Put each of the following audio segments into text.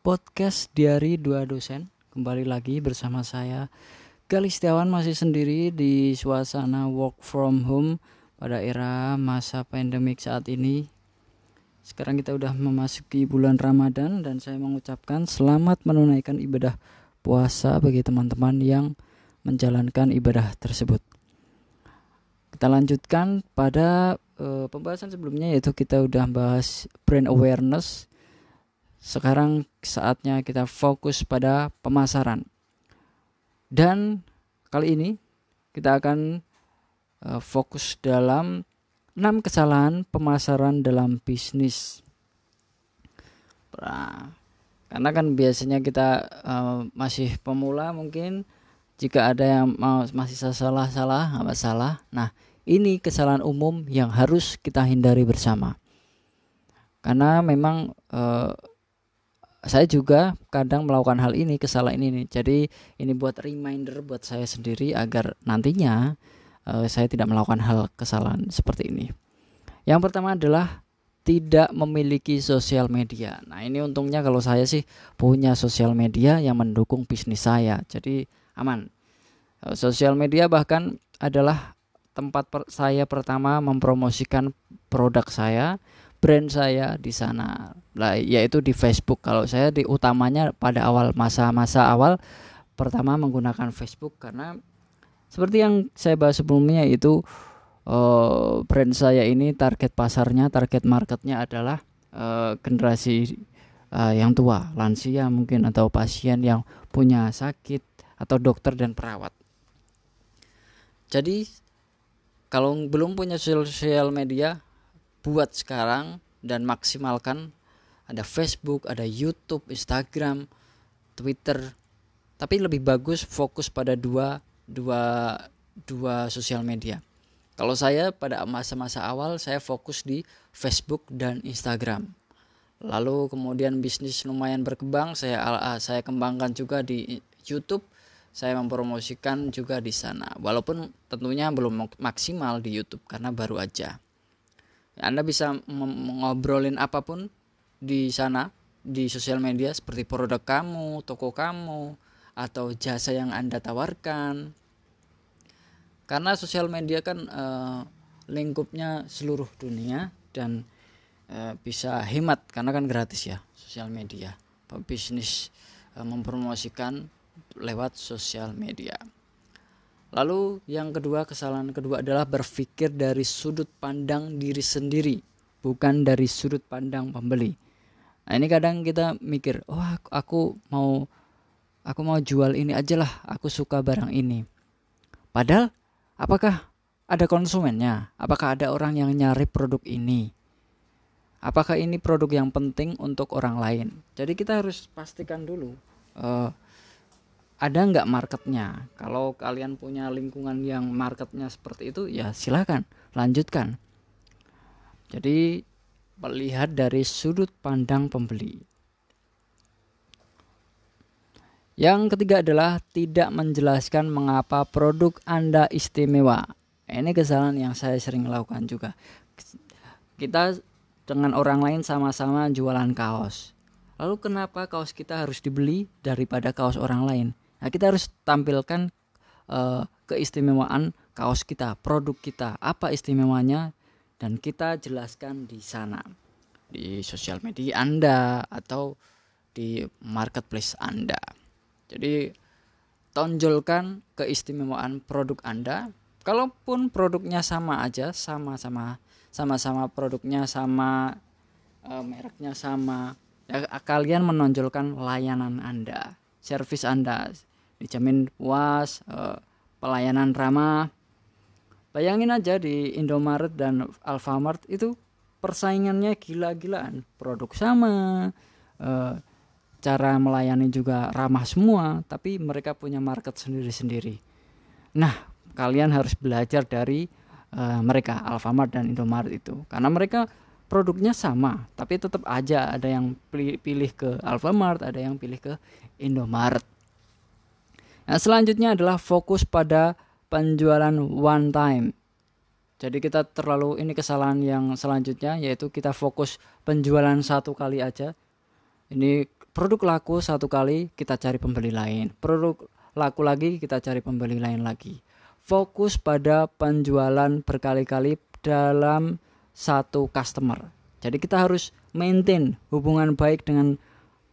Podcast Diary Dua Dosen. Kembali lagi bersama saya Galis Setiawan masih sendiri di suasana work from home Pada era masa pandemik saat ini. Sekarang kita udah memasuki bulan Ramadan Dan saya mengucapkan selamat menunaikan ibadah puasa bagi teman-teman yang menjalankan ibadah tersebut Kita lanjutkan pada uh, pembahasan sebelumnya yaitu kita udah bahas brand awareness sekarang saatnya kita fokus pada pemasaran. Dan kali ini kita akan uh, fokus dalam 6 kesalahan pemasaran dalam bisnis. Karena kan biasanya kita uh, masih pemula mungkin jika ada yang mau masih salah-salah nggak masalah. Nah, ini kesalahan umum yang harus kita hindari bersama. Karena memang uh, saya juga kadang melakukan hal ini kesalahan ini nih. Jadi ini buat reminder buat saya sendiri agar nantinya uh, saya tidak melakukan hal kesalahan seperti ini. Yang pertama adalah tidak memiliki sosial media. Nah ini untungnya kalau saya sih punya sosial media yang mendukung bisnis saya. Jadi aman. Uh, sosial media bahkan adalah tempat per saya pertama mempromosikan produk saya brand saya di sana. Lah yaitu di Facebook. Kalau saya di utamanya pada awal masa-masa awal pertama menggunakan Facebook. Karena seperti yang saya bahas sebelumnya itu uh, brand saya ini target pasarnya target marketnya adalah uh, generasi uh, yang tua. Lansia mungkin atau pasien yang punya sakit atau dokter dan perawat. Jadi kalau belum punya sosial media buat sekarang dan maksimalkan ada Facebook, ada YouTube, Instagram, Twitter. Tapi lebih bagus fokus pada dua dua dua sosial media. Kalau saya pada masa-masa awal saya fokus di Facebook dan Instagram. Lalu kemudian bisnis lumayan berkembang, saya saya kembangkan juga di YouTube. Saya mempromosikan juga di sana. Walaupun tentunya belum maksimal di YouTube karena baru aja. Anda bisa ngobrolin apa pun di sana di sosial media seperti produk kamu, toko kamu, atau jasa yang Anda tawarkan. Karena sosial media kan e, lingkupnya seluruh dunia dan e, bisa hemat karena kan gratis ya sosial media. Bisnis e, mempromosikan lewat sosial media. Lalu yang kedua kesalahan kedua adalah berpikir dari sudut pandang diri sendiri, bukan dari sudut pandang pembeli. Nah, ini kadang kita mikir, "Oh, aku, aku mau aku mau jual ini aja lah, aku suka barang ini." Padahal apakah ada konsumennya? Apakah ada orang yang nyari produk ini? Apakah ini produk yang penting untuk orang lain? Jadi kita harus pastikan dulu uh, ada nggak marketnya? Kalau kalian punya lingkungan yang marketnya seperti itu ya silahkan lanjutkan. Jadi melihat dari sudut pandang pembeli. Yang ketiga adalah tidak menjelaskan mengapa produk anda istimewa. Ini kesalahan yang saya sering lakukan juga. Kita dengan orang lain sama-sama jualan kaos. Lalu kenapa kaos kita harus dibeli daripada kaos orang lain? Nah, kita harus tampilkan uh, keistimewaan kaos kita, produk kita, apa istimewanya dan kita jelaskan di sana di sosial media Anda atau di marketplace Anda. Jadi tonjolkan keistimewaan produk Anda. Kalaupun produknya sama aja, sama-sama sama-sama produknya sama e, mereknya sama, ya, kalian menonjolkan layanan Anda, servis Anda dijamin puas uh, pelayanan ramah. Bayangin aja di Indomaret dan Alfamart itu persaingannya gila-gilaan. Produk sama uh, cara melayani juga ramah semua tapi mereka punya market sendiri-sendiri. Nah kalian harus belajar dari uh, mereka Alfamart dan Indomaret itu. Karena mereka produknya sama tapi tetap aja ada yang pilih ke Alfamart ada yang pilih ke Indomaret Nah, selanjutnya adalah fokus pada penjualan one time. jadi kita terlalu ini kesalahan yang selanjutnya yaitu kita fokus penjualan satu kali aja. Ini produk laku satu kali kita cari pembeli lain. Produk laku lagi kita cari pembeli lain lagi. Fokus pada penjualan berkali-kali dalam satu customer. Jadi kita harus maintain hubungan baik dengan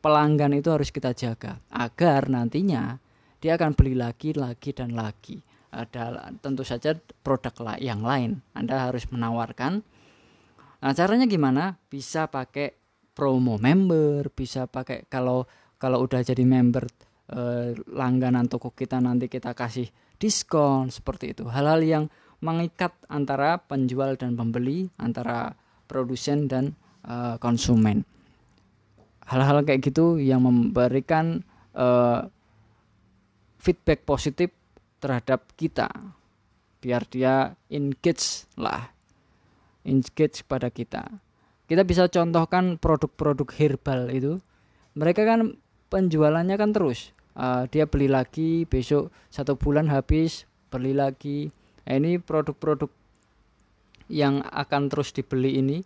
pelanggan itu harus kita jaga agar nantinya dia akan beli lagi lagi dan lagi. Ada tentu saja produk yang lain. Anda harus menawarkan. Nah caranya gimana? Bisa pakai promo member bisa pakai kalau kalau udah jadi member eh, langganan toko kita nanti kita kasih diskon seperti itu. Hal-hal yang mengikat antara penjual dan pembeli antara produsen dan uh, konsumen. Hal-hal kayak gitu yang memberikan uh, feedback positif terhadap kita. Biar dia engage lah. Engage pada kita. Kita bisa contohkan produk-produk herbal itu. Mereka kan penjualannya kan terus. Uh, dia beli lagi besok satu bulan habis beli lagi. Nah, ini produk-produk yang akan terus dibeli ini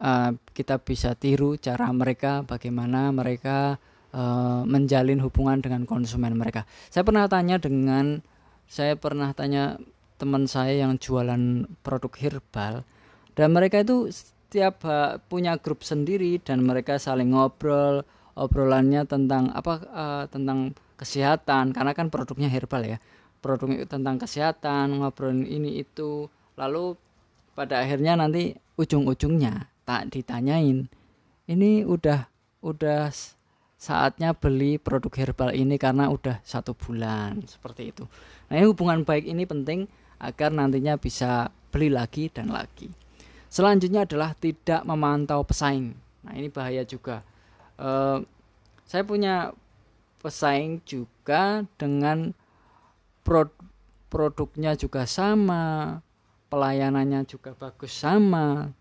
uh, kita bisa tiru cara mereka bagaimana mereka uh, menjalin hubungan dengan konsumen mereka. Saya pernah tanya dengan saya pernah tanya teman saya yang jualan produk herbal dan mereka itu setiap uh, punya grup sendiri dan mereka saling ngobrol obrolannya tentang apa uh, tentang kesehatan karena kan produknya herbal ya produk tentang kesehatan ngobrolin ini itu lalu pada akhirnya nanti ujung-ujungnya tak ditanyain ini udah udah saatnya beli produk herbal ini karena udah satu bulan seperti itu. Nah, hubungan baik ini penting agar nantinya bisa beli lagi dan lagi. Selanjutnya adalah tidak memantau pesaing. Nah, ini bahaya juga. Uh, saya punya pesaing juga dengan prod produknya juga sama, pelayanannya juga bagus sama.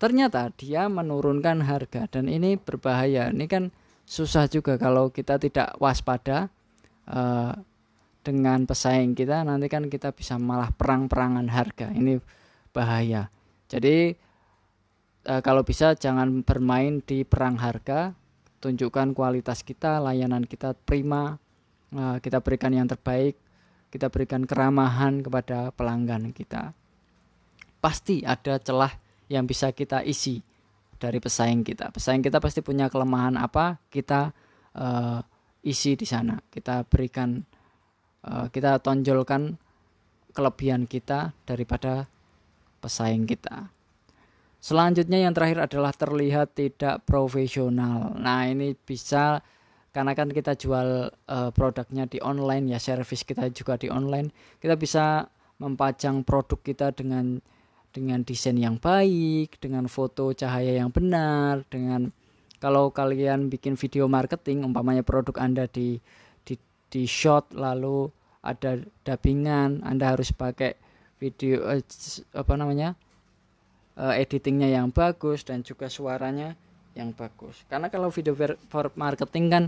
Ternyata dia menurunkan harga dan ini berbahaya. Ini kan susah juga kalau kita tidak waspada uh, dengan pesaing kita nanti kan kita bisa malah perang-perangan harga. Ini bahaya. Jadi uh, kalau bisa jangan bermain di perang harga. Tunjukkan kualitas kita layanan kita prima uh, kita berikan yang terbaik kita berikan keramahan kepada pelanggan kita. Pasti ada celah yang bisa kita isi dari pesaing kita. Pesaing kita pasti punya kelemahan apa, kita uh, isi di sana. Kita berikan, uh, kita tonjolkan kelebihan kita daripada pesaing kita. Selanjutnya yang terakhir adalah terlihat tidak profesional. Nah ini bisa karena kan kita jual uh, produknya di online ya, service kita juga di online. Kita bisa mempajang produk kita dengan dengan desain yang baik, dengan foto cahaya yang benar, dengan kalau kalian bikin video marketing, umpamanya produk Anda di di di shot lalu ada dubbingan, Anda harus pakai video eh, apa namanya? Eh, editingnya yang bagus dan juga suaranya yang bagus. Karena kalau video for marketing kan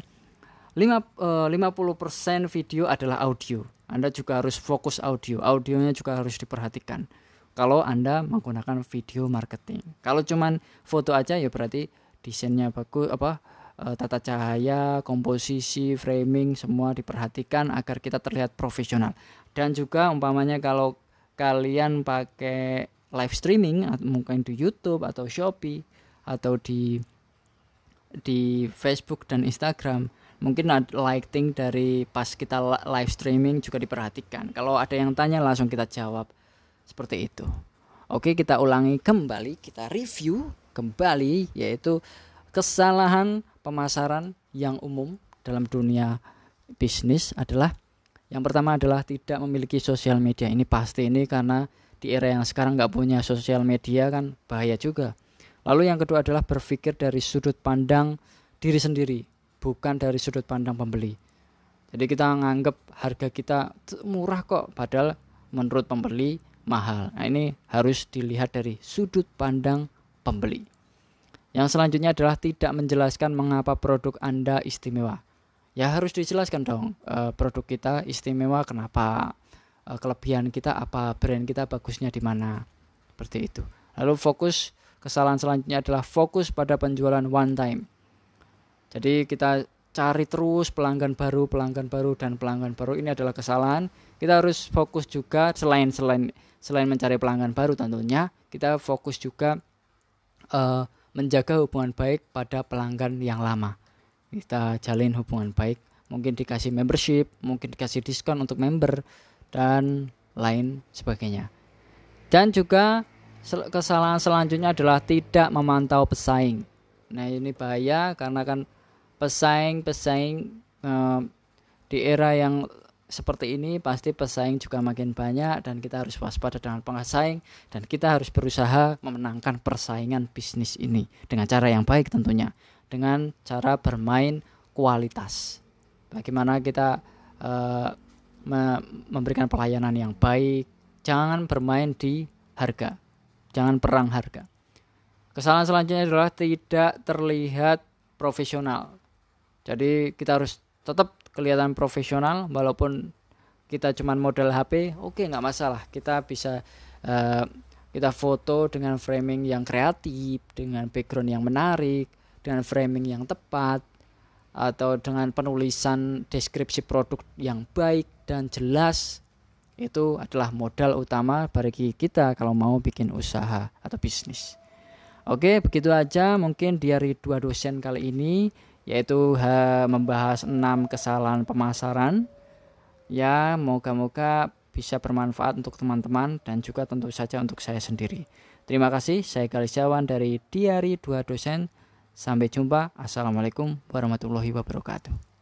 5 eh, 50% video adalah audio. Anda juga harus fokus audio. Audionya juga harus diperhatikan kalau Anda menggunakan video marketing. Kalau cuman foto aja ya berarti desainnya bagus apa e, tata cahaya, komposisi, framing semua diperhatikan agar kita terlihat profesional. Dan juga umpamanya kalau kalian pakai live streaming mungkin di YouTube atau Shopee atau di di Facebook dan Instagram mungkin lighting dari pas kita live streaming juga diperhatikan kalau ada yang tanya langsung kita jawab seperti itu. Oke, kita ulangi kembali, kita review kembali yaitu kesalahan pemasaran yang umum dalam dunia bisnis adalah yang pertama adalah tidak memiliki sosial media. Ini pasti ini karena di era yang sekarang nggak punya sosial media kan bahaya juga. Lalu yang kedua adalah berpikir dari sudut pandang diri sendiri, bukan dari sudut pandang pembeli. Jadi kita nganggap harga kita murah kok, padahal menurut pembeli mahal. Nah, ini harus dilihat dari sudut pandang pembeli. Yang selanjutnya adalah tidak menjelaskan mengapa produk Anda istimewa. Ya harus dijelaskan dong, e, produk kita istimewa kenapa? uh, kelebihan kita apa brand kita bagusnya di mana seperti itu lalu fokus kesalahan selanjutnya adalah fokus pada penjualan one time jadi kita cari terus pelanggan baru pelanggan baru dan pelanggan baru. Ini adalah kesalahan. Kita harus fokus juga selain selain selain mencari pelanggan baru tentunya kita fokus juga uh, menjaga hubungan baik pada pelanggan yang lama. Kita jalin hubungan baik. Mungkin dikasih membership mungkin dikasih diskon untuk member dan lain sebagainya. Dan juga kesalahan selanjutnya adalah tidak memantau pesaing. Nah ini bahaya karena kan pesaing-pesaing eh, di era yang seperti ini pasti pesaing juga makin banyak dan kita harus waspada dengan pesaing dan kita harus berusaha memenangkan persaingan bisnis ini dengan cara yang baik tentunya dengan cara bermain kualitas. Bagaimana kita uh, me memberikan pelayanan yang baik jangan bermain di harga jangan perang harga. Kesalahan selanjutnya adalah tidak terlihat profesional jadi kita harus tetap kelihatan profesional walaupun kita cuman model HP oke okay, nggak masalah. Kita bisa uh, kita foto dengan framing yang kreatif dengan background yang menarik dengan framing yang tepat atau dengan penulisan deskripsi produk yang baik dan jelas. Itu adalah modal utama bagi kita kalau mau bikin usaha atau bisnis. Oke, begitu aja mungkin diari dua dosen kali ini yaitu ha, membahas enam kesalahan pemasaran. Ya, moga-moga bisa bermanfaat untuk teman-teman dan juga tentu saja untuk saya sendiri. Terima kasih, saya Galisawan dari Diari Dua Dosen. Sampai jumpa. Assalamualaikum warahmatullahi wabarakatuh.